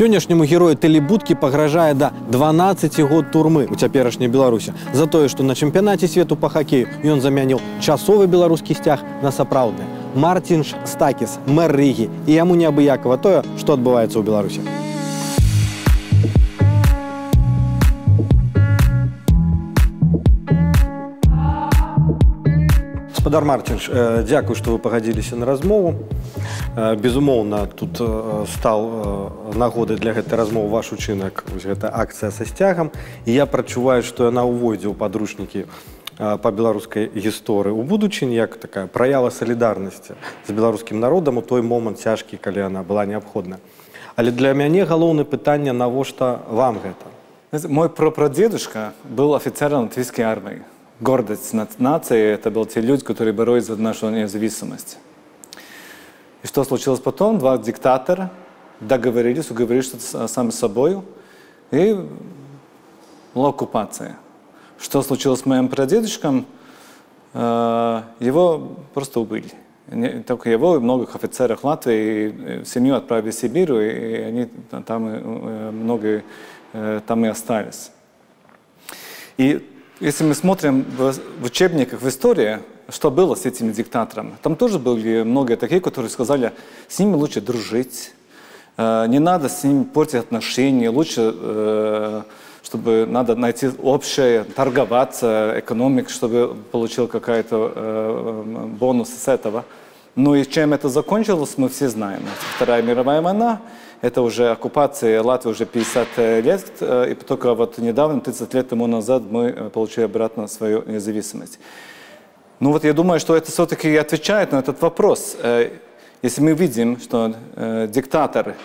Сённяшняму герою тэлебудкі пагражае да 12 год турмы у цяперашняй Беларусі за тое, што на чэмпіянаце свету па хакею ён замяніў часовы беларускі сцяг на сапраўдны. Мартинш Стакіс, мэр Рігі, і яму неабыякава тое, што адбываецца ў Беларусі. Гаспадар Марцінш, э, дзякую, што вы пагадзіліся на размову. Э, Безумоўна, тут э, стаў э, нагодай для гэтай размовы ваш учынак, вось гэта акцыя са сцягам. І я прачуваю, што яна ўводзе ў падручнікі э, па беларускай гісторыі у будучыні як такая праява салідарнасці з беларускім народам у той момант цяжкі, калі яна была неабходна. Але для мяне галоўнае пытанне, навошта вам гэта? Знаете, Мой прапрадедушка был офицером латвийской армии. Гордость нации – это были те люди, которые боролись за нашу независимость. И что случилось потом? Два диктатора договорились, уговорились сами с собой, и была оккупация. Что случилось с моим прадедушком? Э, Его просто убили. Не- Только его и многих офицеров Латвии и, э, семью отправили в Сибирь, и они та- там э, многие там и остались. И если мы смотрим в, учебниках в истории, что было с этими диктаторами, там тоже были многие такие, которые сказали, с ними лучше дружить, э, не надо с ними портить отношения, лучше, э, чтобы надо найти общее, торговаться, экономик, чтобы получил какой-то э, бонус с этого. Ну и чем это закончилось, мы все знаем. Вторая мировая война, это уже оккупация Латвии уже 50 лет, э, и только вот недавно, 30 лет тому назад, мы э, получили обратно свою независимость. Ну вот я думаю, что это все-таки отвечает на этот вопрос. Э, Если мы видим, что э, диктатор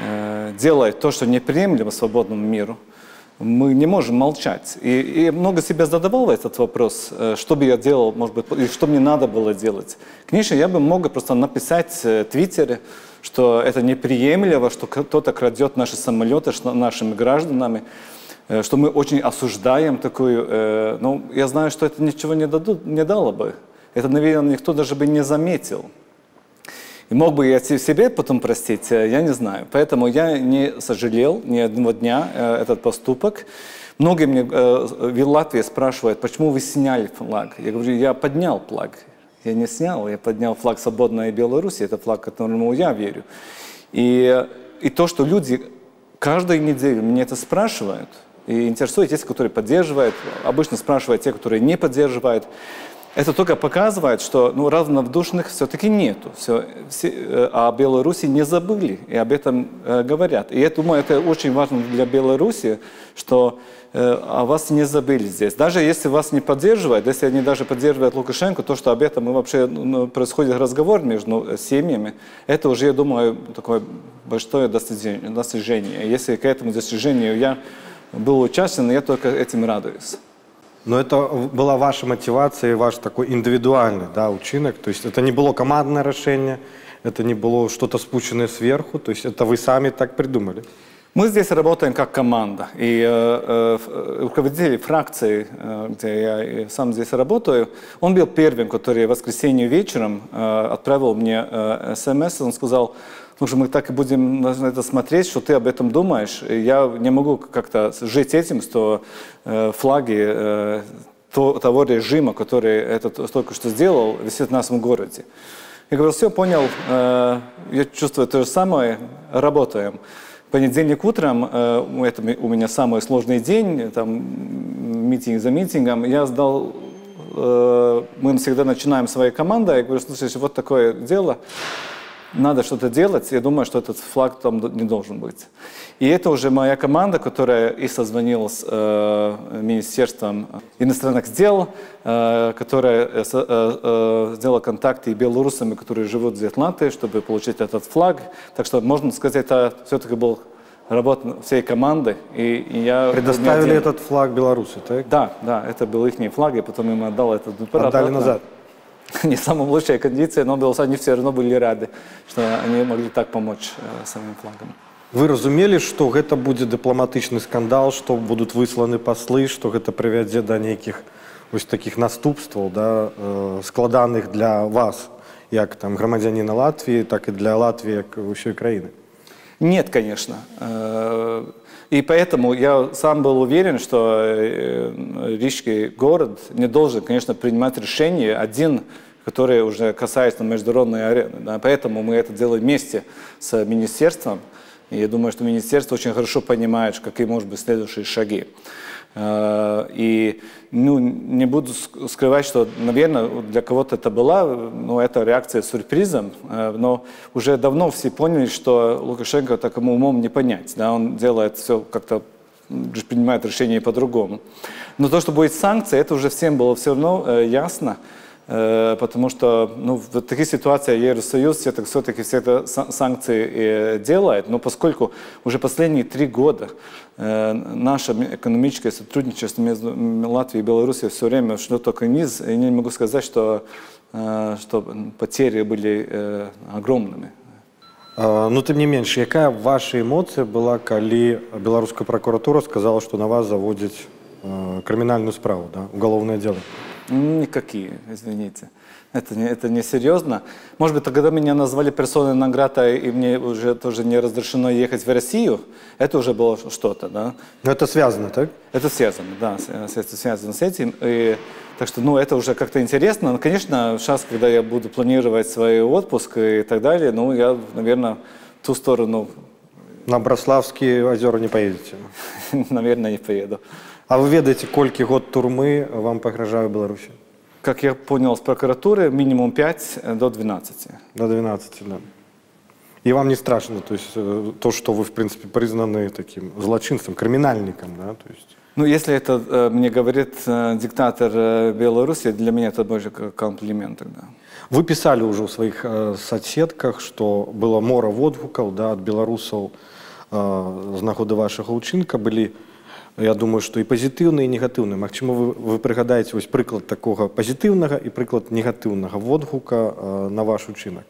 э, делает то, что неприемлемо свободному миру, мы не можем молчать. И, и много себе задавал этот вопрос, э, что бы я делал, может быть, и что мне надо было делать. Конечно, я бы мог просто написать э, в Твиттере, что это неприемлемо, что кто-то крадет наши самолеты нашими гражданами, э, что мы очень осуждаем такую... э, Ну, я знаю, что это ничего не, дадут, не дало бы. Это, наверное, никто даже бы не заметил. И мог бы я се- себе потом простить, э, я не знаю. Поэтому я не сожалел ни одного дня э, этот поступок. Многие мне э, в Латвии спрашивают, почему вы сняли флаг? Я говорю, я поднял флаг. Я не снял, я поднял флаг свободной Беларуси, это флаг, которому я верю. И, и то, что люди каждую неделю меня это спрашивают, и интересует те, которые поддерживают, обычно спрашивают те, которые не поддерживают, это только показывает, что ну, равнодушных все-таки нету. Все, все, э, о Беларуси не забыли и об этом э, говорят. И я думаю, это очень важно для Беларуси, что э, о вас не забыли здесь. Даже если вас не поддерживают, если они даже поддерживают Лукашенко, то, что об этом вообще ну, происходит разговор между семьями, это уже, я думаю, такое большое достижение. достижение. Если к этому достижению я был участен, я только этим радуюсь. Но это была ваша мотивация и ваш такой индивидуальный да, учинок. То есть это не было командное решение, это не было что-то спущенное сверху. То есть это вы сами так придумали. Мы здесь работаем как команда. И э, э, э, руководитель фракции, э, где я и сам здесь работаю, он был первым, который в воскресенье вечером э, отправил мне э, смс. Он сказал, слушай, мы так и будем на это смотреть, что ты об этом думаешь. Я не могу как-то жить этим, что э, флаги э, то- того режима, который этот только что сделал, висит в нашем городе. Я говорю, все, понял, э, я чувствую то же самое, работаем. Понедельник утром, э, это у меня самый сложный день, там митинг за митингом, я сдал, э, мы всегда начинаем своей командой, я говорю, слушай, вот такое дело, надо что-то делать, я думаю, что этот флаг там не должен быть. И это уже моя команда, которая и созвонила с э, Министерством иностранных дел, э, которая э, э, э, сделала контакты и белорусами, которые живут в Атланте, чтобы получить этот флаг. Так что, можно сказать, это все-таки был работа всей команды. И, и я Предоставили один. этот флаг Беларуси, так? Да, да, это был их флаг, и потом им отдал этот Отдали назад. Не самая лучшая кондиция, но было- они все равно были рады, что они могли так помочь э, самим флагом. Вы разумелі, што гэта будзе дыпламатычны скандал, што будуць высланы паслы, што гэта прывядзе да нейкіх вось такіх наступстваў да, э, складаных для вас, як там грамадзяніна Латвіі, так і для Латвіі як ўсёй краіны. Нет, конечно. и поэтому я сам был уверен, что Рижский город не должен, конечно, принимать решение один, которое уже касается международной арены. Да. Поэтому мы это делаем вместе с министерством. И я думаю, что министерство очень хорошо понимает, какие, может быть, следующие шаги. Э, и ну, не буду скрывать, что, наверное, для кого-то это была, ну, это реакция сюрпризом, э, но уже давно все поняли, что Лукашенко такому умом не понять. Да? Он делает все как-то принимает решение по-другому. Но то, что будет санкции, это уже всем было все равно э, ясно. Э, потому что ну, в таких ситуациях Евросоюз все-таки все это санкции э, делает, но поскольку уже последние три года э, наше экономическое сотрудничество между Латвией и Беларусью все время шло только вниз, я не могу сказать, что, что потери были огромными. Но ну, тем не менш, якая ваша эмоция была, когда белорусская прокуратура сказала, что на вас заводят криминальную справу, да, уголовное дело? Никакие, извините. Это не, это не серьезно. Может быть, когда меня назвали персоной награда, и мне уже тоже не разрешено ехать в Россию, это уже было что-то, да? Но это связано, так? Это связано, да, это связано с этим. И, так что, ну, это уже как-то интересно. Но, конечно, сейчас, когда я буду планировать свой отпуск и так далее, ну, я, наверное, в ту сторону... На Брославские озера не поедете? Наверное, не поеду. А вы ведаете, колькі год турмы вам пагражае Беларусі? Как я понял с прокуратуры, минимум 5 до 12. До 12, да. И вам не страшно, то есть э, то, что вы, в принципе, признаны таким злочинством, криминальником, да, то есть... Ну, если это э, мне говорит э, диктатор э, Беларуси, для меня это больше как комплимент тогда. Вы писали уже в своих э, соцсетках, что было мора водгукаў да, от беларусаў э, знаходы вашага ўчынка былі я думаю что і пазітыўны і негатыўны Магчыма вы, вы прыгадаеце вось прыклад такога пазітыўнага і прыклад негатыўнага водгука э, на ваш учынак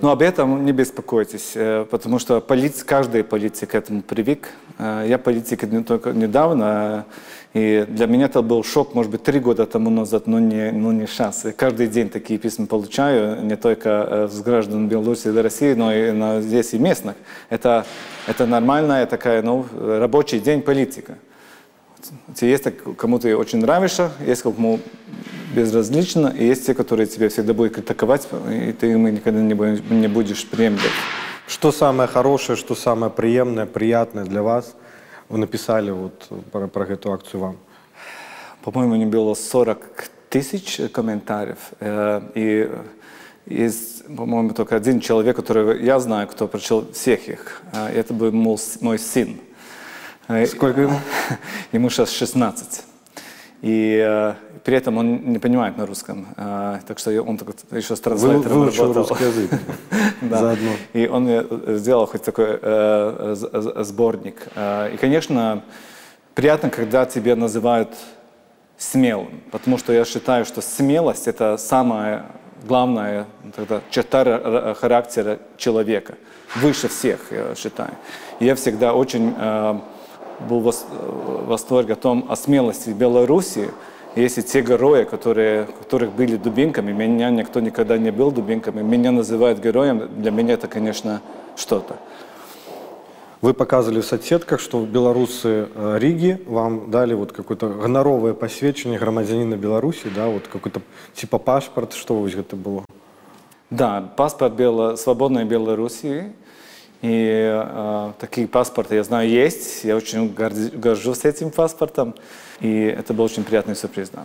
Ну, об этом не беспокойтесь, э, потому что полиц, каждый политик к этому привык. Э, я политик не только недавно, и для меня это был шок, может быть, три года тому назад, но не, но не сейчас. И каждый день такие письма получаю, не только э, с граждан Беларуси и России, но и на, здесь и местных. Это, это нормальная такая, ну, рабочий день политика. Есть кому ты очень нравишься, есть кому безразлично, и есть те, которые тебя всегда будут критиковать, и ты им никогда не будешь, приемлять. Что самое хорошее, что самое приемное, приятное для вас вы написали вот про, про эту акцию вам? По-моему, не было 40 тысяч комментариев. Э, и есть, по-моему, только один человек, который я знаю, кто прочел всех их. Э, это был мой сын. Э, Сколько ему? Ему сейчас 16. И э, при этом он не понимает на русском. Э, так что он только еще с транслайтером Вы, работал. русский язык да. заодно. И он мне сделал хоть такой э, сборник. Э, и, конечно, приятно, когда тебя называют смелым. Потому что я считаю, что смелость – это самая главная тогда, черта характера человека. Выше всех, я считаю. И я всегда очень... Э, был в восторге о том, о смелости Беларуси, если те герои, которые, которых были дубинками, меня никто никогда не был дубинками, меня называют героем, для меня это, конечно, что-то. Вы показывали в соцсетках, что белорусы э, Риги вам дали вот какое-то гоноровое посвящение громадянина Беларуси, да, вот какой-то типа паспорт, что у вас это было? Да, паспорт Бело, свободной Белоруссии, и э, такие паспорты, я знаю, есть. Я очень горжусь этим паспортом. И это был очень приятный сюрприз, да.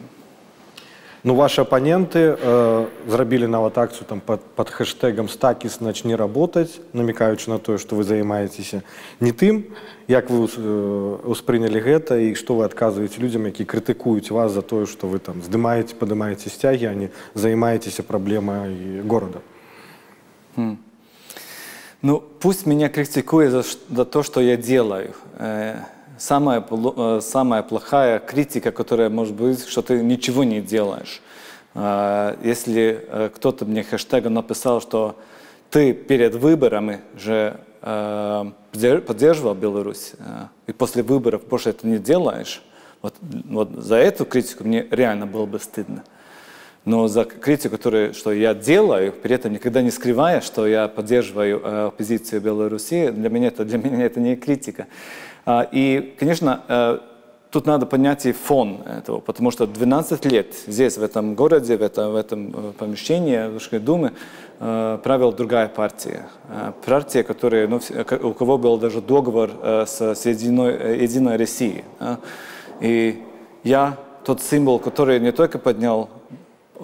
Ну, ваши оппоненты э, зрабілі нават акцыю там под, под хэштегам стакіс начни работать намекаючы на то, что вы займаецеся не тым як вы э, успрынялі гэта і што вы адказваеце людям які крытыкуюць вас за тое что вы там здымаеце падымаеце сцягі а не займаецеся праблемай города хм. Ну, пусть меня критикуют за, за то, что я делаю. Э, самая, э, самая плохая критика, которая может быть, что ты ничего не делаешь. Э, если кто-то мне хэштегом написал, что ты перед выборами же поддерживал Беларусь, и после выборов больше это не делаешь, вот, вот за эту критику мне реально было бы стыдно. Но за критику, которую, что я делаю, при этом никогда не скрывая, что я поддерживаю э, позицию Беларуси, для меня это, для меня это не критика. А, и, конечно, э, тут надо понять и фон этого, потому что 12 лет здесь, в этом городе, в этом, в этом э, помещении Русской Думы, э, правила другая партия. Э, партия, которая, ну, у кого был даже договор с, с Единой, Единой Россией. И я тот символ, который не только поднял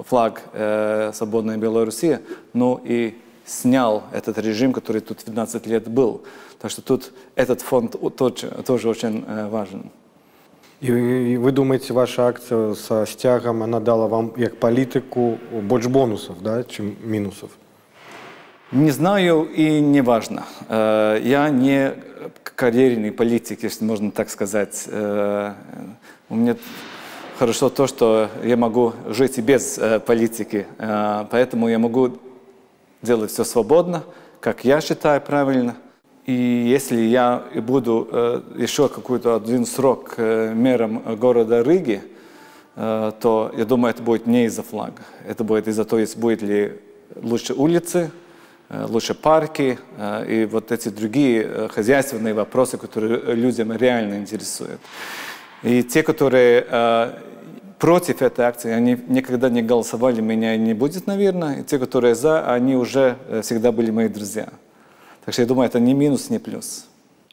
флаг э, свободной Белоруссии, но и снял этот режим, который тут 15 лет был. Так что тут этот фонд тоже, тоже очень э, важен. І, і ви думаєте, ваша акція з стягом вона дала вам як політику більш бонусів, да, чим мінусів? Не знаю и не важно. Э, я не карьерный политик, если можно так сказать. Э, у меня хорошо то, что я могу жить и без э, политики, поэтому я могу делать все свободно, как я считаю правильно – и если я буду э, еще какой-то один срок э, мэром города Риги, э, то я думаю, это будет не из-за флага. Это будет из-за того, есть будет ли лучше улицы, э, лучше парки э, и вот эти другие э, хозяйственные вопросы, которые людям реально интересуют. И те, которые э, против этой акции, они никогда не голосовали, меня не будет, наверное. И те, которые за, они уже э, всегда были мои друзья. Так что я думаю, это не минус, не плюс.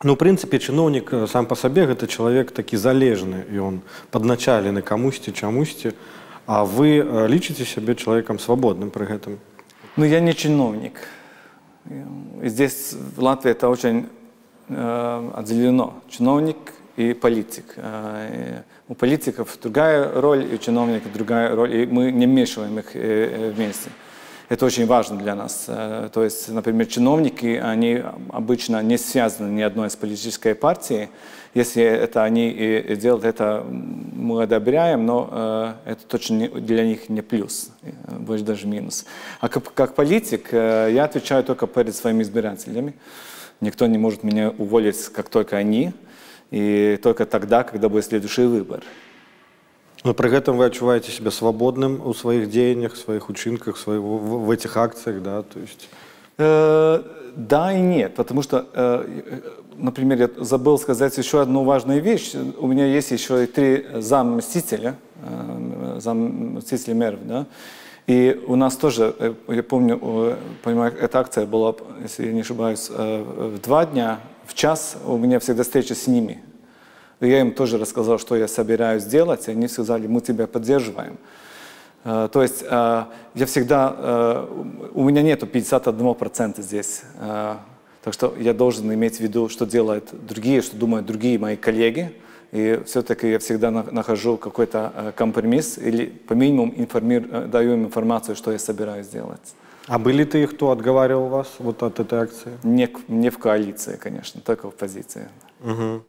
Ну, в принципе, чиновник э, сам по себе это человек таки залежный, и он подначалены камусьці, чамусьці, а вы э, лічыце себе человеком свободным при этом? Ну, я не чиновник. И здесь в Латвии это очень э, отделено. Чиновник и политик. Э, у политиков другая роль, и у чиновников другая роль, и мы не вмешиваем их э, вместе. Это очень важно для нас. Э, то есть, например, чиновники, они обычно не связаны ни одной с политической партией. Если это они и делают это, мы одобряем, но э, это точно для них не плюс, э, больше даже минус. А как политик я отвечаю только перед своими избирателями. Никто не может меня уволить, как только они, и только тогда, когда будет следующий выбор. Но при этом вы ощущаете себя свободным у своих деяниях, своих учинках, своих, в, в этих акциях, да, то есть... Э, да и нет, потому что, э, например, я забыл сказать еще одну важную вещь. У меня есть еще и три заммстителя, э, заммстителя мэров, да, и у нас тоже, э, я помню, э, понимаю, эта акция была, если я не ошибаюсь, э, в два дня, в час у меня всегда встреча с ними, я им тоже рассказал, что я собираюсь делать, и они сказали, мы тебя поддерживаем. Э, то есть э, я всегда, э, у меня нету 51% здесь, так что я должен иметь в виду, что делают другие, что думают другие мои коллеги, и все-таки я всегда нахожу какой-то компромисс или по минимуму информирую, даю им информацию, что я собираюсь делать. А были ты, кто отговаривал вас вот от этой акции? Не, не в коалиции, конечно, только в позиции. Угу.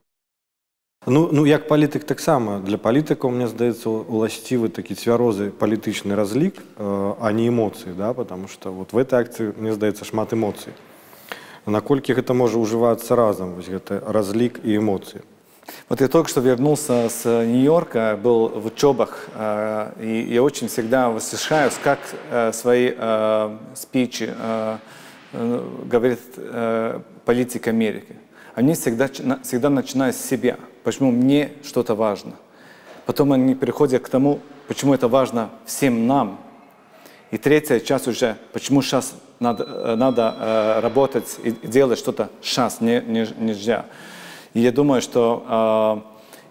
Ну, ну як палітик таксама для палітыкаў мне здаецца уласцівы такі цвярозы палітычны разлік э, а не эмоцыі да потому что вот в этой акцыі мне здаецца шмат эмоцый наколькі гэта можа ўжывацца разам вось гэта разлік і эмоцыі Вот я только что вернулся с Нью-Йорка, был в учебах, э, и я очень всегда восхищаюсь, как э, свои э, спичи говорит политик Америки. Они всегда, всегда начинают с себя – почему мне что-то важно. Потом они переходят к тому, почему это важно всем нам. И третья часть уже, почему сейчас надо, надо работать и делать что-то сейчас, не, не, нельзя. И я думаю, что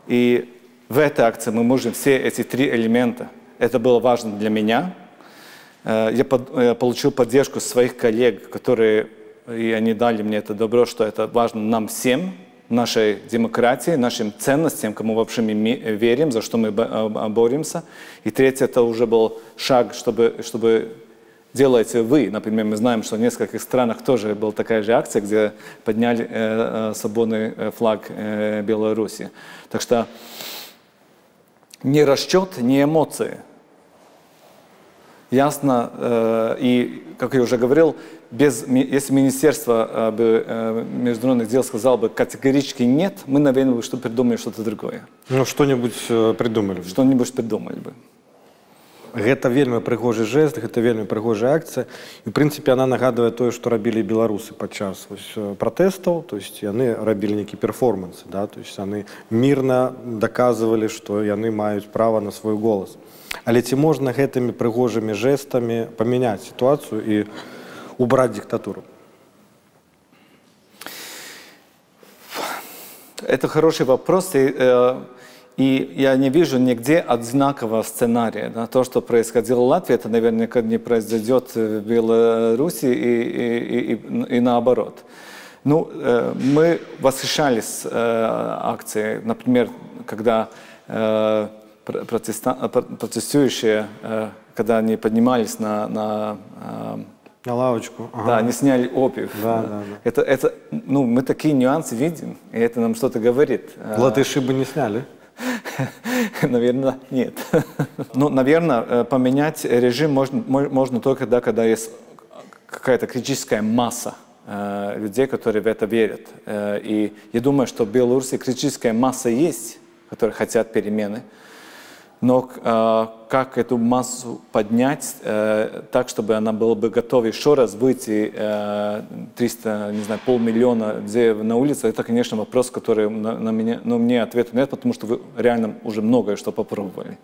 э, и в этой акции мы можем все эти три элемента. Это было важно для меня. Э, я, под, я получил поддержку своих коллег, которые, и они дали мне это добро, что это важно нам всем, нашей демократии, нашим ценностям, кому вообще мы верим, за что мы боремся. И третье, это уже был шаг, чтобы, чтобы делаете вы. Например, мы знаем, что в нескольких странах тоже была такая же акция, где подняли э, э свободный э, флаг э, Беларуси. Так что не расчет, не эмоции. Ясно, э, и, как я уже говорил, без, если Министерство э, бы, международных дел сказало бы категорически нет, мы, наверное, бы что придумали что-то другое. Ну, что-нибудь придумали бы. Что-нибудь придумали бы гэта вельмі прыгожы жест гэта вельмі прыгожая акцыя і в прынцыпе она нагадвае тое што рабілі беларусы падчас пратэстаў то есть яны рабілі нейкі перформансы да то есть яны мірна даказвалі што яны маюць права на свой голас але ці можна гэтымі прыгожымі жэстамі памяняць сітуацыю і убраць дыктатуру это хороший вопрос и э... и я не вижу нигде одинакового сценария. Да? То, что происходило в Латвии, это наверняка не произойдет в Беларуси и, и, и, и наоборот. Ну, э, мы восхищались э, акцией, например, когда э, протеста, протестующие, э, когда они поднимались на, на э, на лавочку. Ага. Да, они сняли обувь. Да, да, да. Это, это, ну, мы такие нюансы видим, и это нам что-то говорит. Латыши бы не сняли. Наверное, нет. Ну, наверное, э, поменять режим можно, можно только тогда, когда есть какая-то критическая масса э, людей, которые в это верят. Э, и я думаю, что в Беларуси критическая масса есть, которые хотят перемены Но э, как эту массу поднять э, так, чтобы она была бы готова еще раз выйти э, 300, не знаю, полмиллиона людей на улице, это, конечно, вопрос, который на, на меня, но мне ответа нет, потому что вы реально уже многое что попробовали.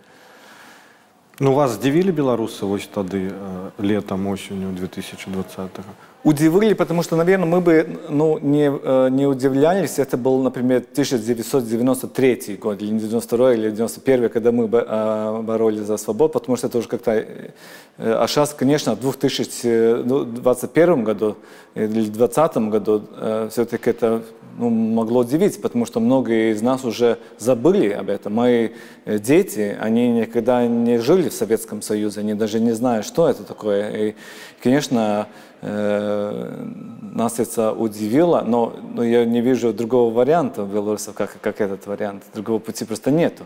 Ну, вас здзівілі беларусы вось тады э, летом осенью 2020 -го? Удивили, потому что, наверное, мы бы ну, не, э, не удивлялись. Это был, например, 1993 год, или 92 или 91 когда мы э, боролись за свободу, потому что это уже как-то... Э, а сейчас, конечно, в 2021 году или 2020 году все-таки это ну, могло удивить, потому что многие из нас уже забыли об этом. Мои дети, они никогда не жили в Советском Союзе, они даже не знают, что это такое. И, конечно, э, нас это удивило, но, но я не вижу другого варианта белорусов, как, как этот вариант. Другого пути просто нету.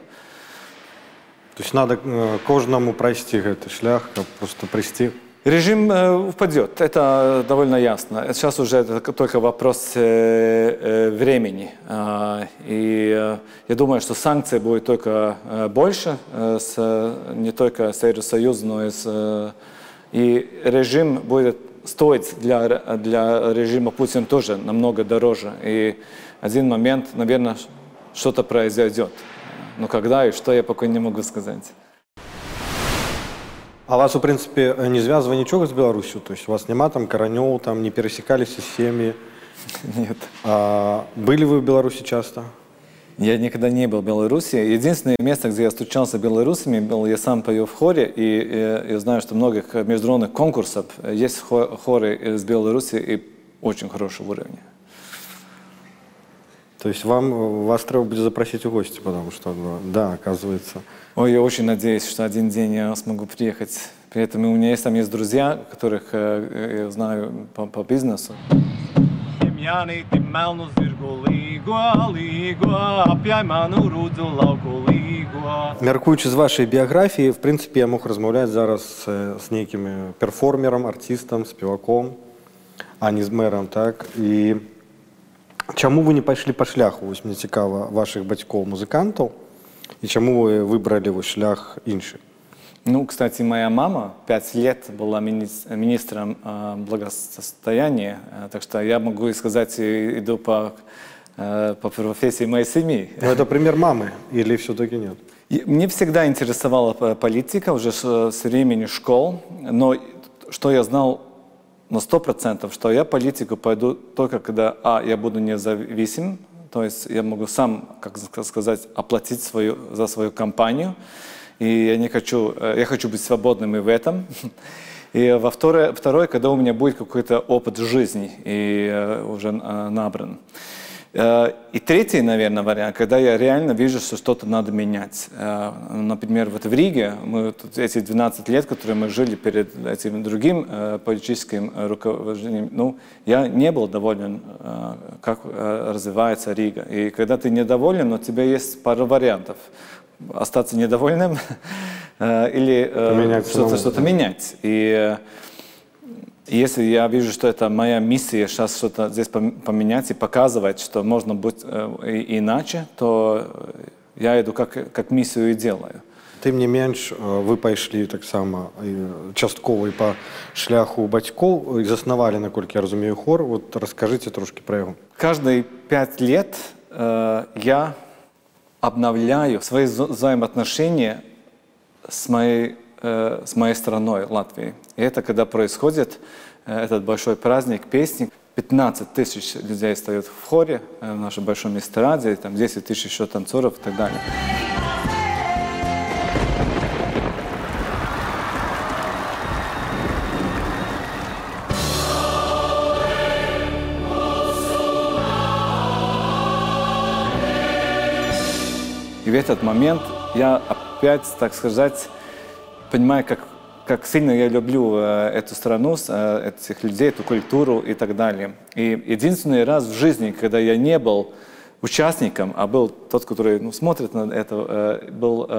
То есть надо э, каждому пройти этот шлях, просто прийти Режим э, упадет, это довольно ясно. Сейчас уже это только вопрос э, э, времени. А, и я думаю, что санкций будет только больше, не только с Евросоюзом, но и с... И режим будет стоить для, для режима Путина тоже намного дороже. И один момент, наверное, что-то произойдет. Но когда и что, я пока не могу сказать. А вас, у прынцыпе, не звязвае нічога з Беларусю, то есть у вас няма там каранёў, там не перасекаліся сем'і. Нет. А, были вы в Беларуси часто? Я никогда не был в Беларуси. Единственное место, где я встречался с белорусами, был я сам пою в хоре, и, и я знаю, что многих международных конкурсов есть хоры из Беларуси и очень хорошего уровня. То есть вам, вас треба будет запросить в гости, потому что, да, оказывается, Ой, я очень надеюсь, что один день я смогу приехать. При этом у меня есть там есть друзья, которых э, я знаю по, по бизнесу. Мяркуючы з вашай біяграфіі в прынцыпе я мог размаўляць зараз з нейкім перформерам артыстам спеваком а не з мэрам так і чаму вы не пайшлі па шляху вось мне цікава ваших бацькоў музыкантаў и чему вы выбрали шлях інший? Ну, кстати, моя мама пять лет была министром э, благосостояния, э, так что я могу сказать, иду по, э, по профессии моей семьи. Но это пример мамы или все-таки нет? Мне всегда интересовала политика уже с, времени школ, но что я знал на сто процентов, что я политику пойду только когда, а, я буду независим, то есть я могу сам, как сказать, оплатить свою, за свою компанию. И я не хочу, э, я хочу быть свободным и в этом. И во второе, второе, когда у меня будет какой-то опыт жизни и э, уже э, набран. Э, и третий, наверное, вариант, когда я реально вижу, что что-то надо менять. Э, например, вот в Риге, мы тут эти 12 лет, которые мы жили перед этим другим э, политическим руководителем, ну, я не был доволен, как развивается Рига. И когда ты недоволен, у тебя есть пара вариантов. Остаться недовольным или что-то что менять. И если я вижу, что это моя миссия сейчас что-то здесь поменять и показывать, что можно быть э, иначе, то я иду как, как миссию и делаю. тым не менш э, вы пайшлі таксама э, часткова і па шляху бацькоў і заснавалі наколькі я разумею хор вот расскажыце трошки про яго каждые пять лет э, я обновляю свои взаимоотношения с моей, э, с моей страной Латвией. И это когда происходит э, этот большой праздник песни. 15 тысяч людей стоят в хоре э, в нашем большом эстраде, там 10 тысяч еще танцоров и так далее. И в этот момент я опять, так сказать, понимаю, как, как сильно я люблю э, эту страну, э, этих людей, эту культуру и так далее. И единственный раз в жизни, когда я не был участником, а был тот, который ну, смотрит на это, э, был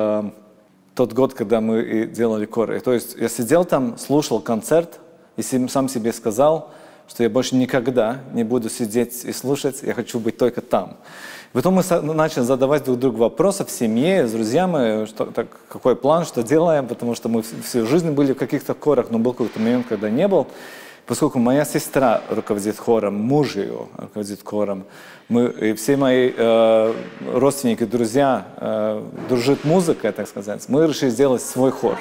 тот год, когда мы делали коры. То есть я сидел там, слушал концерт и сам себе сказал, что я больше никогда не буду сидеть и слушать, я хочу быть только там. Потом мы начали задавать друг другу вопросы в семье, с друзьями, что, так, какой план, что делаем, потому что мы всю жизнь были в каких-то хорах, но был какой-то момент, когда не был. Поскольку моя сестра руководит хором, муж ее руководит хором, мы, и все мои э, родственники, друзья э, дружит музыкой, так сказать, мы решили сделать свой хор.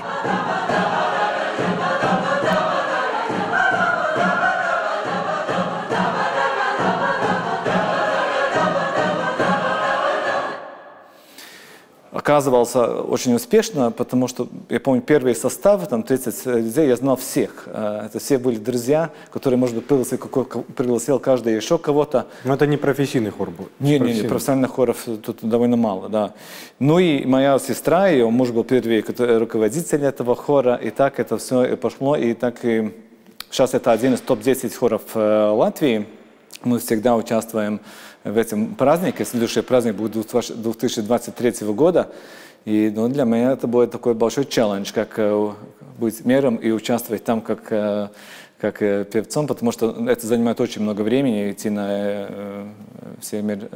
Оказывался очень успешно, потому что, я помню, первый состав, там 30 людей, я знал всех. Э, это все были друзья, которые, может быть, пригласил, пригласил каждый еще кого-то. Но это не профессийный хор был? Не, не, не, профессиональных хоров тут довольно мало, да. Ну и моя сестра, ее муж был первый руководитель этого хора, и так это все пошло, и так и сейчас это один из топ-10 хоров э, Латвии. Мы всегда участвуем в этом празднике. Следующий праздник будет 2023 года. И ну, для меня это будет такой большой челлендж, как э, быть мером и участвовать там как, э, как э, певцом, потому что это занимает очень много времени идти на все мир.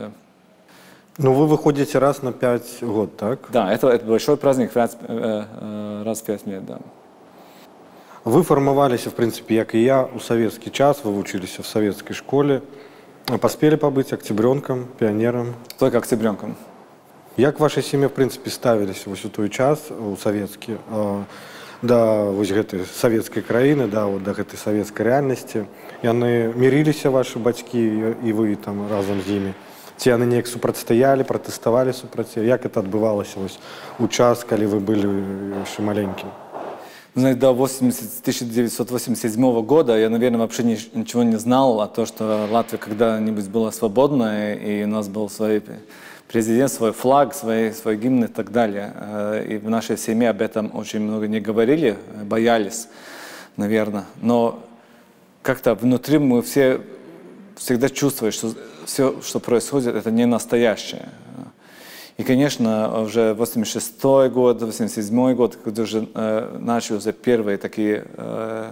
Ну, вы выходите раз на пять год, так? Да, это, это большой праздник раз, раз в пять лет, да. Вы формовались, в принципе, как и я, у советский час, вы учились в советской школе. Поспели побыть октябренком, пионером? Только октябренком. Як вашай сем'е в прынцыпе ставіліся вось у той час у савецкі да вось гэтай савецкай краіны да вот да гэтай савецкай рэальнасці яны мірыліся ваши бацькі і вы там разам з імі ці яны неяк супрацьстаялі пратэставалі супраць як это адбывалася вось у час калі вы былі яшчэ маленькім знаете, до 80, 1987 года я, наверное, вообще ничего не знал о том, что Латвия когда-нибудь была свободная, и у нас был свой президент, свой флаг, свой, свой гимн и так далее. Э, и в нашей семье об этом очень много не говорили, боялись, наверное. Но как-то внутри мы все всегда чувствуем, что все, что происходит, это не настоящее. И, конечно, уже 86 год, 87 год, когда уже э, начались первые такие э,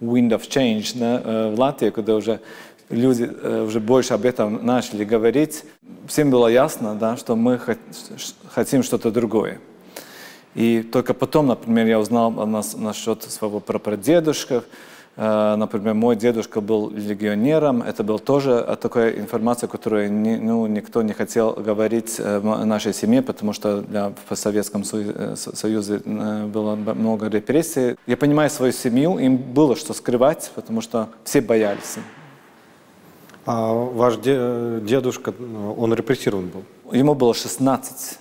wind of change да, э, в Латвии, когда уже люди э, уже больше об этом начали говорить, всем было ясно, да, что мы хотим что-то другое. И только потом, например, я узнал нас, насчет своего прапрадедушка, например, мой дедушка был легионером. Это была тоже такая информация, которую ну, никто не хотел говорить э, в нашей семье, потому что для, в Советском э, Союзе было много репрессий. Я понимаю свою семью, им было что скрывать, потому что все боялись. А ваш дедушка, он репрессирован был? Ему было 16,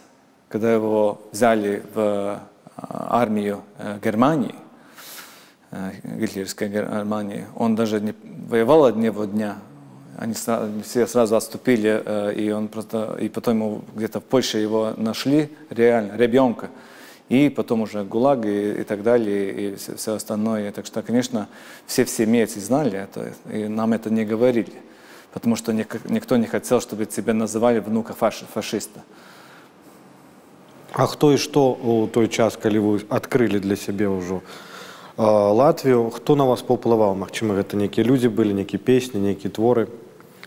когда его взяли в армию Германии. Э, гитлеровской Германии. Он даже не воевал от него дня. Они все сразу отступили, э, и он просто, и потом где-то в Польше его нашли, реально, ребенка. И потом уже ГУЛАГ и, и так далее, и все, все остальное. Так что, конечно, все в семье эти знали это, и нам это не говорили. Потому что никто не хотел, чтобы тебя называли внука фаши, фашиста. А кто и что у той час, когда вы открыли для себя уже Латвію хто на вас паўплываў Магчыма гэта нейкія людзі былі нейкія песні нейкія творы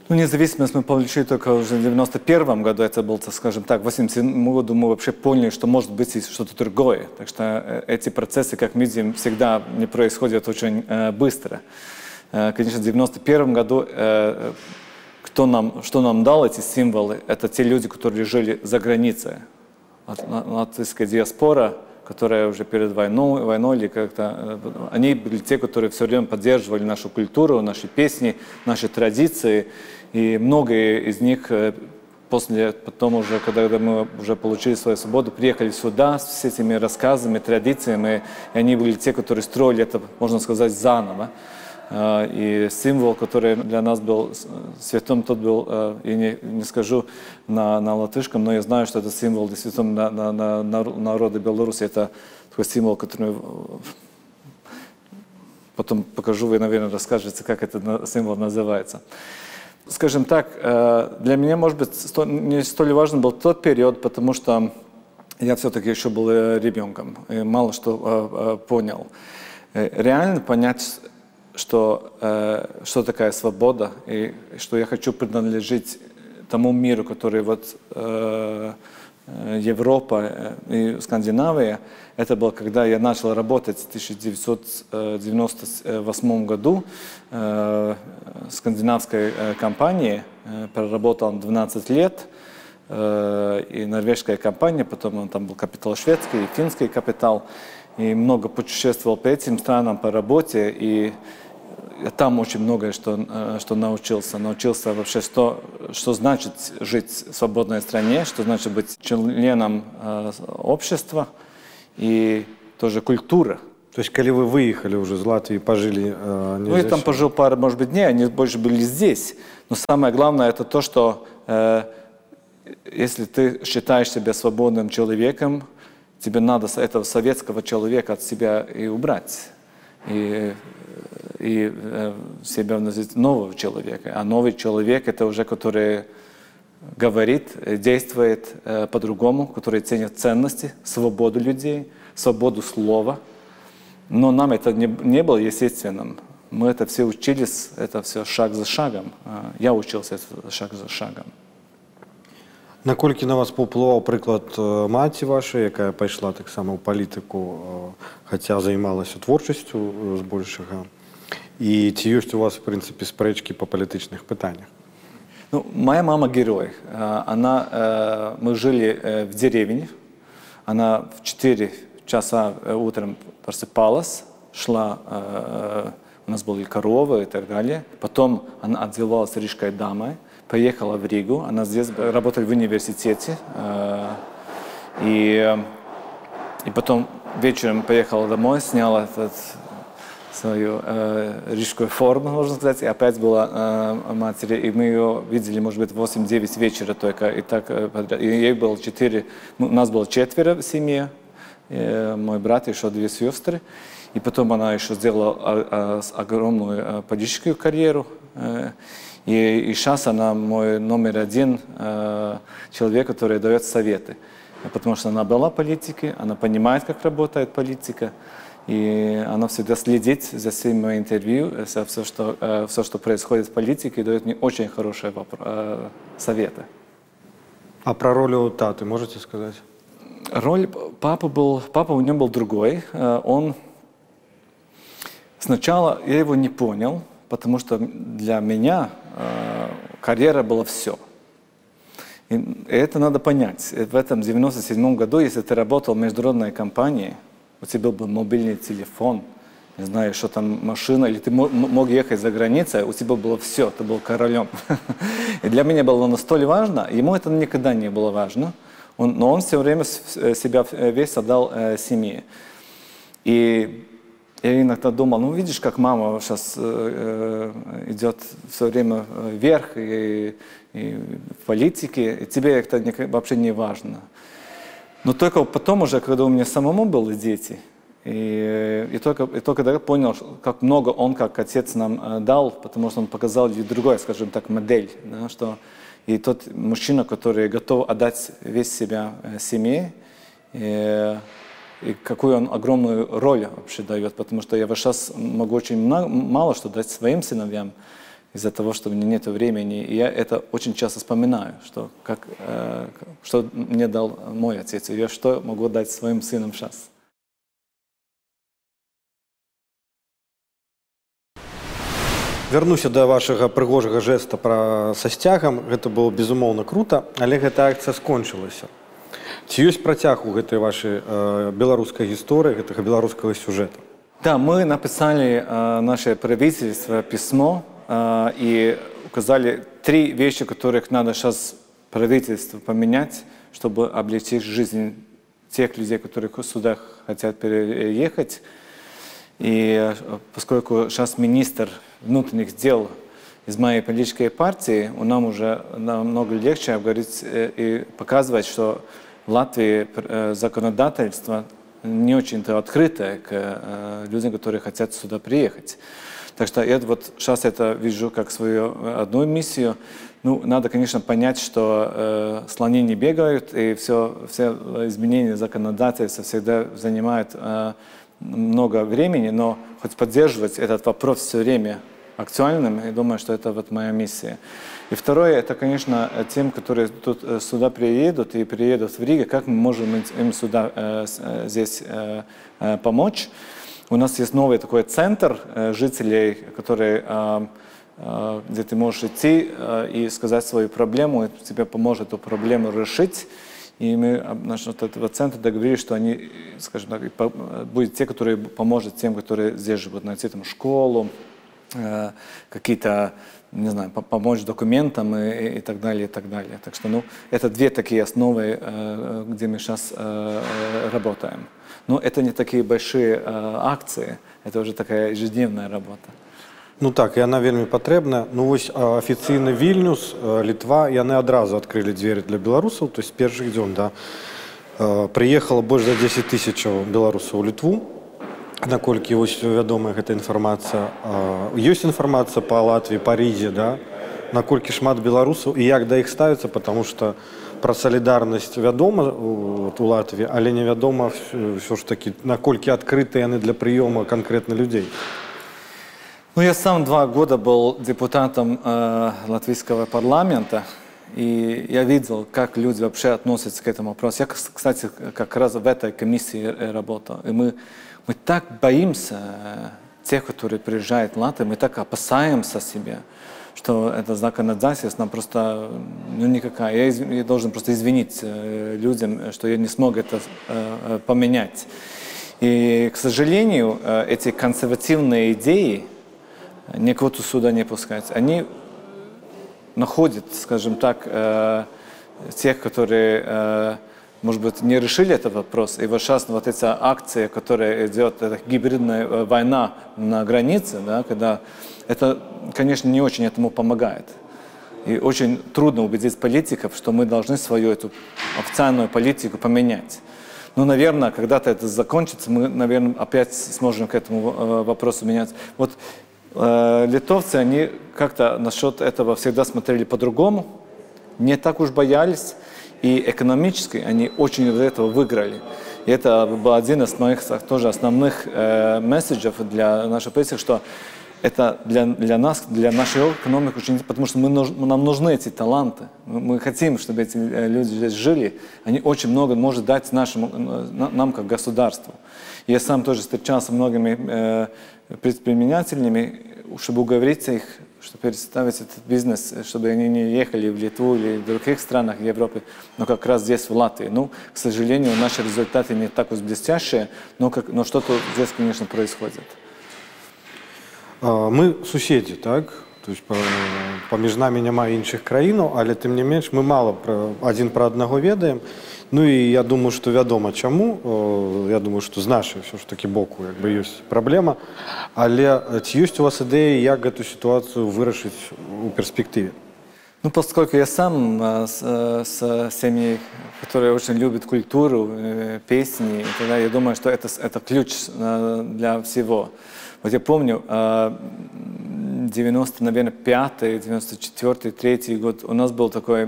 Ну, независимость мы получили только уже в 91 году, это был, скажем так, в 87 году мы вообще поняли, что может быть и что-то другое. Так что э, эти процессы, как мы видим, всегда не происходят очень э, быстро. Э, конечно, в 91 году э, кто нам, что нам дал эти символы, это те люди, которые жили за границей. Латвийская диаспора, которая уже перед войной, войной или как-то, э, они были те, которые все время поддерживали нашу культуру, наши песни, наши традиции. И многие из них э, после, потом уже, когда мы уже получили свою свободу, приехали сюда с этими рассказами, традициями, и они были те, которые строили это, можно сказать, заново. Э, и символ, который для нас был святым, тот был, э, я не, не скажу на, на латышском, но я знаю, что это символ действительно на, на, на, на народа Беларуси. Это такой символ, который потом покажу, вы, наверное, расскажете, как этот символ называется скажем так, э, для меня, может быть, не столь важен был тот период, потому что я все-таки еще был э, ребенком и мало что э, понял. Реально понять, что, что такая свобода и что я хочу принадлежить тому миру, который вот Европа и Скандинавия, это было, когда я начал работать в 1998 году в скандинавской компании, проработал 12 лет, и норвежская компания, потом там был капитал шведский и финский капитал, и много путешествовал по этим странам по работе, и там очень многое что, э, что научился. Научился вообще, что, что значит жить в свободной стране, что значит быть членом э, общества и тоже культура. То есть, когда вы выехали уже из Латвии, пожили... Э, ну, я там пожил пару, может быть, дней, они больше были здесь. Но самое главное, это то, что э, если ты считаешь себя свободным человеком, тебе надо этого советского человека от себя и убрать. И и э, себя называть нового человека. А новый человек – это уже который говорит, действует э, по-другому, который ценит ценности, свободу людей, свободу слова. Но нам это не, не было естественным. Мы это все учились, это все шаг за шагом. Я учился это шаг за шагом. Наколькі на вас паўплываў прыклад маці вашай, якая пайшла таксама ў палітыку, хаця займалася творчасцю збольшага и ці ёсць у вас в принципе спрэчкі по палітычных пытаниях ну, моя мама герой э, она э, мы жили э, в деревне она в 4 часа утром просыпалась шла у нас были коровы и так далее потом она отзывалась рижской дамой поехала в Ригу. Она здесь работала в университете и и потом вечером поехала домой сняла этот свою э, рижскую форму, можно сказать, и опять была э, матери, и мы ее видели, может быть, 8-9 вечера только, и так э, подряд. И ей было 4, у нас было четверо в семье, э, мой брат и еще две сестры, и потом она еще сделала э, э, огромную э, политическую карьеру, э, и, и сейчас она мой номер один э, человек, который дает советы, потому что она была политикой, она понимает, как работает политика, и она всегда следит за всеми моими интервью, за все, что, э, все, что происходит в политике, и дает мне очень хорошие э, советы. А про роль у Таты можете сказать? Роль папы был, папа у него был другой. Э, он сначала я его не понял, потому что для меня карьера была все. И это надо понять. В этом 97 году, если ты работал в международной компании, у тебя был мобильный телефон, не знаю, что там машина, или ты мог ехать за границей, у тебя было все, ты был королем. И для меня было настолько важно, ему это никогда не было важно, он, но он все время э, себя э, весь отдал э, семье. И я иногда думал, ну видишь, как мама сейчас э, идет все время вверх и, и в политике, и тебе это не, вообще не важно. Но только потом уже, когда у меня самому были дети, и, и, только, и только тогда понял, как много он, как отец, нам э, дал, потому что он показал и другой, скажем так, модель, да, что и тот мужчина, который готов отдать весь себя э, семье, и, и какую он огромную роль вообще дает, потому что я сейчас могу очень много, мало что дать своим сыновьям, из-за того, что у меня нет времени. И я это очень часто вспоминаю, что, как, э, что мне дал мой отец, и я что могу дать своим сынам сейчас. Вярнуся да вашага прыгожага жэста пра са сцягам гэта было безумоўна круто але гэта акцыя скончылася ці ёсць працяг у гэтай вашай э, беларускай гісторыі гэтага беларускага сюжэта Да, мы написали э, наше правительство письмо э, и указали три вещи, которых надо сейчас правительству поменять, чтобы облегчить жизнь тех людей, которые сюда хотят переехать. И э, поскольку сейчас министр внутренних дел из моей политической партии, у нам уже намного легче говорить э, и показывать, что в Латвии э, законодательство не очень-то открытое к людям, которые хотят сюда приехать. Так что я вот сейчас это вижу как свою одну миссию. Ну, надо, конечно, понять, что э, слоны не бегают, и все, все изменения законодательства всегда занимают э, много времени, но хоть поддерживать этот вопрос все время актуальным, я думаю, что это вот моя миссия. И второе, это, конечно, тем, которые тут э, сюда приедут и приедут в Риге, как мы можем им сюда, э, э, здесь помочь. У нас есть новый такой центр жителей, который где ты можешь идти и сказать свою проблему, и тебе поможет эту проблему решить. И мы насчет этого центра договорились, что они, скажем так, будут те, которые поможет тем, которые здесь живут, найти там школу, какие-то, не знаю, помочь документам и, и так далее, и так далее. Так что, ну, это две такие основы, э, где мы сейчас э, работаем. Но это не такие большие акции, это уже такая ежедневная работа. Ну так яна вельмі патрэбна ну вось афіцыйны вільнюс літва яны адразу адкрылі дзверы для беларусаў то есть першых дзён да прыехала больш за 10 тысячаў беларусаў літву наколькі вось вядомая гэта інфармацыя ёсць інфармацыя па латвіі парізе да наколькі шмат беларусаў і як да іх ставіцца потому что пра салідарнасць вядома у латві але невядома ўсё ж такі наколькі адкрыты яны для прыёма канкрэтна людзей Ну, я сам два года был депутатом э, латвийского парламента, и я видел, как люди вообще относятся к этому вопросу. Я, кстати, как раз в этой комиссии работал. И мы, мы так боимся тех, которые приезжают в Латвию, мы так опасаемся себя, что это законодательство нам просто ну, никакая. Я, изв... я должен просто извинить э, людям, что я не смог это э, э поменять. И, к сожалению, э, эти консервативные идеи, никого сюда не пускать. Они находят, скажем так, э, тех, которые, э, может быть, не решили этот вопрос. И вот сейчас вот эта акция, которая идет, это гибридная э, война на границе, да, когда это, конечно, не очень этому помогает. И очень трудно убедить политиков, что мы должны свою эту официальную политику поменять. Ну, наверное, когда-то это закончится, мы, наверное, опять сможем к этому э, вопросу меняться. Вот Э, литовцы, они как-то насчет этого всегда смотрели по-другому, не так уж боялись, и экономически они очень из этого выиграли. И это был один из моих тоже основных э, месседжев для нашей прессы, что это для, для нас, для нашей экономики очень потому что мы, нам нужны эти таланты. Мы, хотим, чтобы эти э, люди здесь жили. Они очень много может дать нашему, нам как государству. Я сам тоже встречался с многими э, предпринимателями, чтобы уговорить их, чтобы представить этот бизнес, чтобы они не ехали в Литву или в других странах Европы, но как раз здесь, в Латвии. Ну, к сожалению, наши результаты не так уж блестящие, но, как, но что-то здесь, конечно, происходит. Мы суседзі так то есть паміж намі няма іншых краінаў але тым не менш мы мало пра адзін пра аднаго ведаем Ну і я думаю што вядома чаму я думаю што з нашай ўсё ж такі боку як бы ёсць праблема але ці ёсць у вас ідэі як гэту сітуацыю вырашыць у перспектыве Ну, поскольку я сам э, с, э, с семьей, которая очень любит культуру, э, песни, тогда я думаю, что это, это ключ для всего. Вот я помню, 90, наверное, 5 94 3 год у нас был такой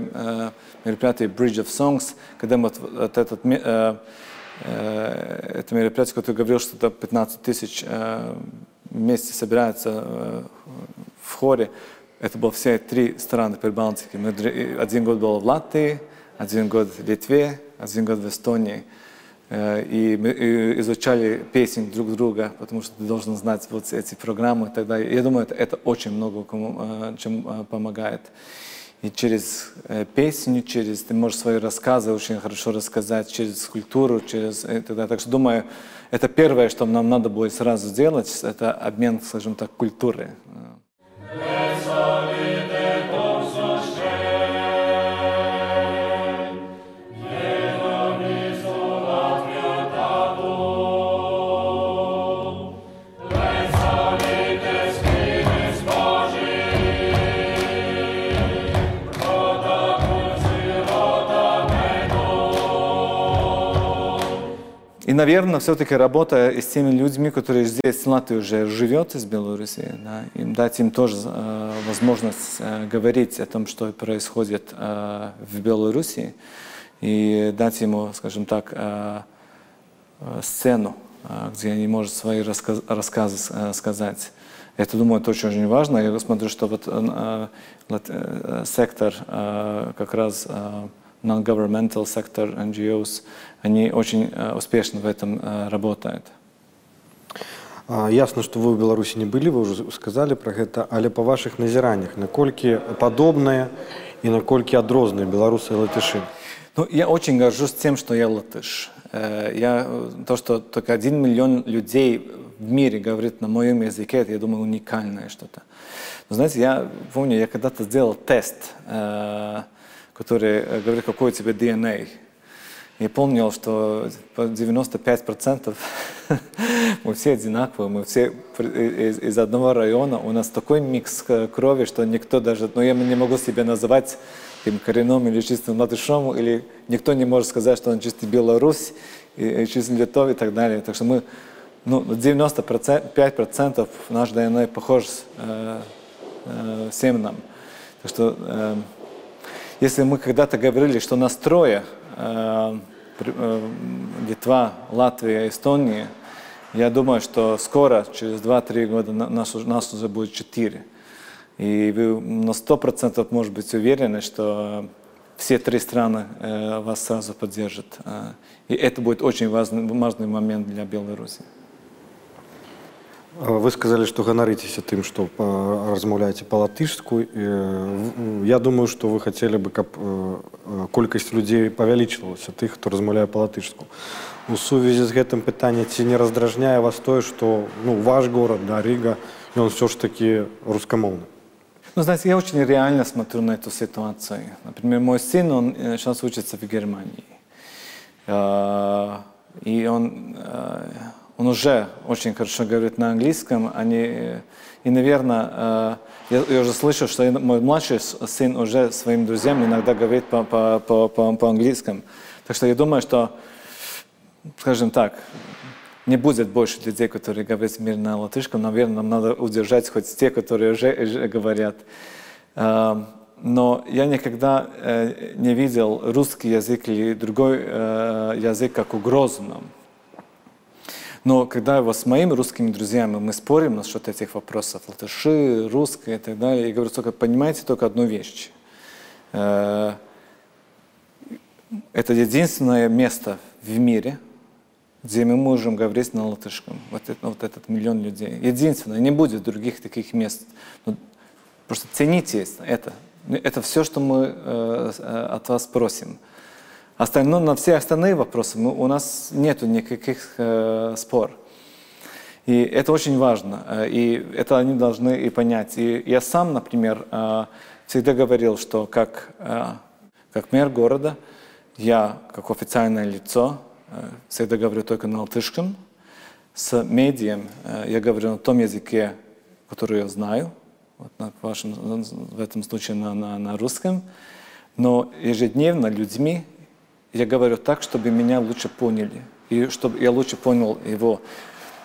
мероприятие Bridge of Songs, когда мы вот этот, это мероприятие, которое говорил, что это 15 тысяч вместе собираются в хоре, это было все три страны Прибалтики. Мы один год был в Латвии, один год в Литве, один год в Эстонии. Э, и мы изучали песен друг друга, потому что ты должен знать вот эти программы далее. Я думаю, это, это очень много кому, э, чем э, помогает. И через песню, через ты можешь свои рассказы очень хорошо рассказать, через культуру, через далее. Так что думаю, это первое, что нам надо будет сразу сделать, это обмен, скажем так, культуры. И, наверное, все-таки работа с теми людьми, которые здесь в Латвии уже живет из Беларуси, да, им дать им тоже э, возможность э, говорить о том, что происходит э, в Беларуси, и дать ему, скажем так, э, э, сцену, э, где они могут свои рассказ, рассказы э, сказать. Это, думаю, это очень, важно. Я смотрю, что вот э, э, сектор э, как раз э, non-governmental сектор, NGOs, они очень э, успешно в этом э, работают. Ясно, что вы в Беларуси не были, вы уже сказали про это, але по ваших назираннях, наколькі подобные и наколькі адрозныя и латыши? Ну, я очень горжусь тем, что я латыш. Э, я, то, что только один миллион людей в мире говорит на моем языке, это, я думаю, уникальное что-то. Но знаете, я помню, я когда-то сделал тест, который говорит, какой у тебя DNA и помнил, что 95% мы все одинаковые, мы все из, из одного района, у нас такой микс крови, что никто даже, ну я не могу себя называть им коренным или чистым латышом, или никто не может сказать, что он чистый Беларусь, и, и чистый Литов и так далее. Так что мы, ну, 95% наш ДНК похож э, э, всем нам. Так что, э, если мы когда-то говорили, что нас трое, э, Э, Литва, Латвия, Эстония, я думаю, что скоро, через 2-3 года, нас, нас уже будет 4. И вы на 100% может быть уверены, что все три страны э, вас сразу поддержат. Э, и это будет очень важный, важный момент для Беларуси. Вы сказали, что ганарыцеся тым, што размаўляеце па-латышску. Я думаю, што вы хацелі бы, каб колькасць людзей павялічвалася тых, хто размаўляе па-латышску. У сувязі з гэтым пытанне ці не раздражняе вас тое, што ну, ваш город да Ріга ён все ж таки рускамоўны. Ну, знаете, я очень реально смотрю на эту ситуацию. Например, мой сын, он сейчас учится в Германии. И он он уже очень хорошо говорит на английском. Они, и, наверное, я, я уже слышал, что мой младший сын уже своим друзьям иногда говорит по, по, по, по, по английскому. Так что я думаю, что, скажем так, не будет больше людей, которые говорят мир на латышском. Наверное, нам надо удержать хоть те, которые уже говорят. Но я никогда не видел русский язык или другой язык как угрозу нам. Но когда его с моими русскими друзьями мы спорим насчет этих вопросов, латыши, русское и так далее, я говорю, только понимаете только одну вещь. Э, это единственное место в мире, где мы можем говорить на латышском. Вот, это, вот этот миллион людей. Единственное, не будет других таких мест. Но просто цените это. Это все, что мы э, э от вас просим. Остальное, на все остальные вопросы мы, у нас нет никаких э, спор. И это очень важно, э, и это они должны и понять. И я сам, например, э, всегда говорил, что как, э, как мэр города, я, как официальное лицо, всегда говорю только на латышском. С медием я говорю на том языке, который я знаю, вот на вашем, в этом случае на, на, на русском. Но ежедневно людьми я говорю так, чтобы меня лучше поняли, и чтобы я лучше понял его.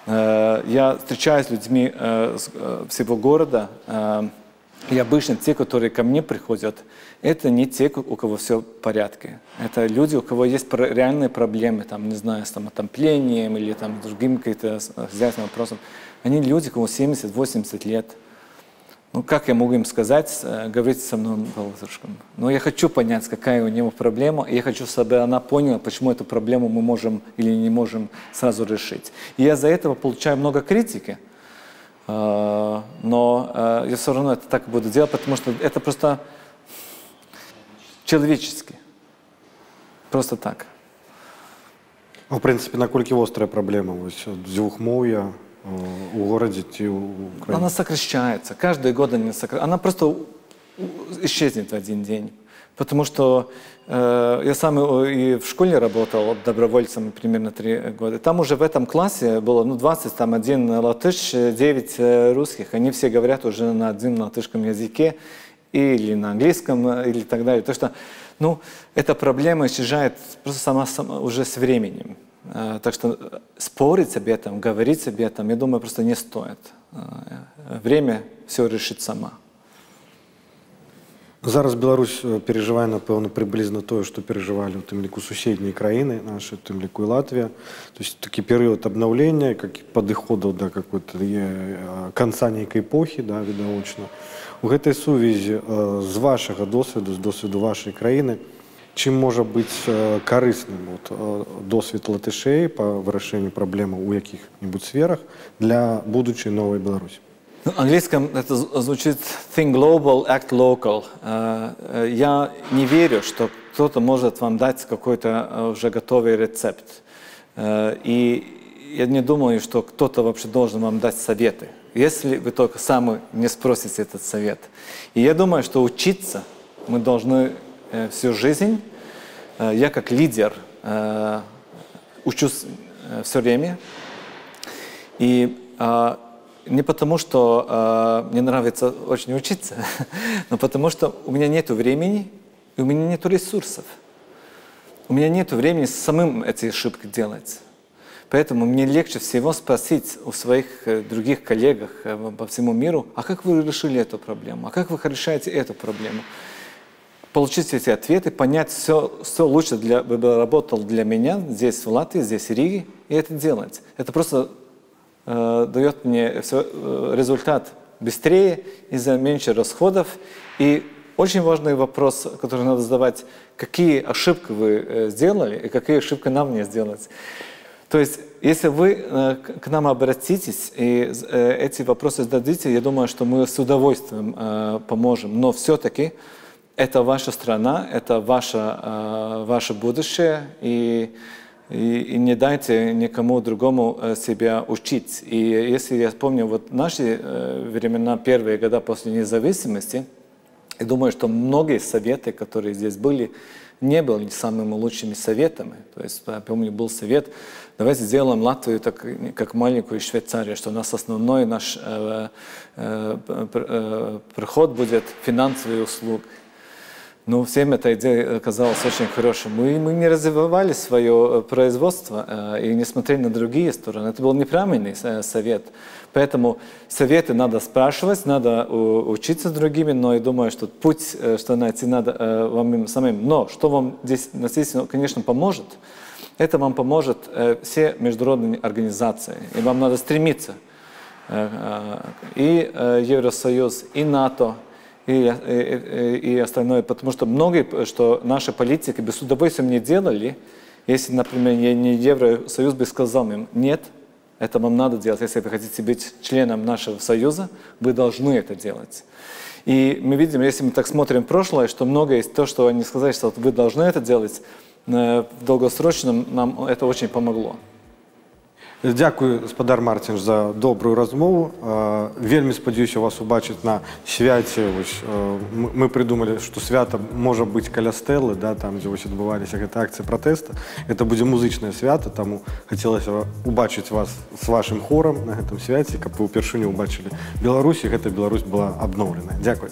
Э, я встречаюсь с людьми э, э, всего города, и обычно те, которые ко мне приходят, это не те, у кого все в порядке. Это люди, у кого есть реальные проблемы, там, не знаю, с там, отоплением или там, другим каким-то хозяйственным вопросом. Они люди, кому 70-80 лет. Ну, как я могу им сказать, э, говорить со мной латышском? Но я хочу понять, какая у него проблема, и я хочу, чтобы она поняла, почему эту проблему мы можем или не можем сразу решить. И я за этого получаю много критики, э, но э, я все равно это так буду делать, потому что это просто человечески. Просто так. А, в принципе, наколькі вострая праблема вось дзвюхмоўя у городе Украине? Она сокращается. Каждый год она сокра... Она просто исчезнет в один день. Потому что э, я сам и в школе работал добровольцем примерно три года. Там уже в этом классе было ну, 20, там один латыш, 9 э, русских. Они все говорят уже на одном латышском языке или на английском, э, или так далее. То что ну, эта проблема исчезает просто сама, сама уже с временем. Э, так что э, спорить об этом, говорить об этом, я думаю, просто не стоит. Время все решит сама. Зараз Беларусь переживае напэўна прыблізна тое што перажывалі у тым ліку суседнія краіны нашы тым ліку і Латвія то есть такі перыяд абнаўлення как падыходаў да какой-то канца нейкай эпохі да відавочна у гэтай сувязі з вашага досведу з досведу вашай краіны чым можа быць карысным вот, досвед латышэй па вырашэнню праблемаў у якіх-нибудь сферах для будучай новай Беларусі На английском это звучит think global, act local. Э, э, я не верю, что кто-то может вам дать какой-то э, уже готовый рецепт. И я не думаю, что кто-то вообще должен вам дать советы, если вы только сами не спросите этот совет. И я думаю, что учиться мы должны всю жизнь. Я как лидер учусь все время. И не потому, что э, мне нравится очень учиться, но потому что у меня нет времени и у меня нет ресурсов. У меня нет времени самым эти ошибки делать. Поэтому мне легче всего спросить у своих э, других коллег э, по всему миру, а как вы решили эту проблему, а как вы решаете эту проблему. Получить эти ответы, понять все, все лучше для, бы работал для меня здесь в Латвии, здесь в Риге, и это делать. Это просто э, дает мне все, э, результат быстрее из-за меньше расходов. И очень важный вопрос, который надо задавать, какие ошибки вы э, сделали и какие ошибки нам не сделать. То есть, если вы э, к нам обратитесь и э, эти вопросы зададите, я думаю, что мы с удовольствием поможем. Но все-таки это ваша страна, это ваше, э, ваше будущее, и и, и не дайте никому другому э, себя учить. И если я помню вот наши э, времена, первые года после независимости, я думаю, что многие советы, которые здесь были, не были самыми лучшими советами. То есть, я помню, был совет, давайте сделаем Латвию так, как маленькую Швейцарию, что у нас основной наш э, э, э, приход будет финансовые услуги. Ну, всем эта идея казалась очень хорошей. Мы, мы не развивали свое э, производство э, и не смотрели на другие стороны. Это был неправильный э, совет. Поэтому советы надо спрашивать, надо учиться с другими, но я думаю, что путь, что найти надо вам самим. Но что вам здесь, естественно, конечно, поможет, это вам поможет все международные организации. И вам надо стремиться. И Евросоюз, и НАТО, и, и, и остальное. Потому что многие, что наши политики бы с удовольствием не делали, если, например, не Евросоюз бы сказал им, нет, это вам надо делать. Если вы хотите быть членом нашего союза, вы должны это делать. И мы видим, если мы так смотрим прошлое, что многое из того, что они сказали, что вы должны это делать, э, в долгосрочном нам это очень помогло. Дякую, гаспадар Марцінш, за добрую размову. Вельмі спадзяюся вас убачыць на свяце. Мы придумали, што свята можа быць каля стэлы, да, там дзе вось адбываліся гэта акцыя пратэста. Это будзе музычнае свята, таму хацелася убачыць вас з вашым хорам на гэтым свяце, каб вы ўпершыню убачылі Беларусі, гэта Беларусь была абноўленая. Дякую.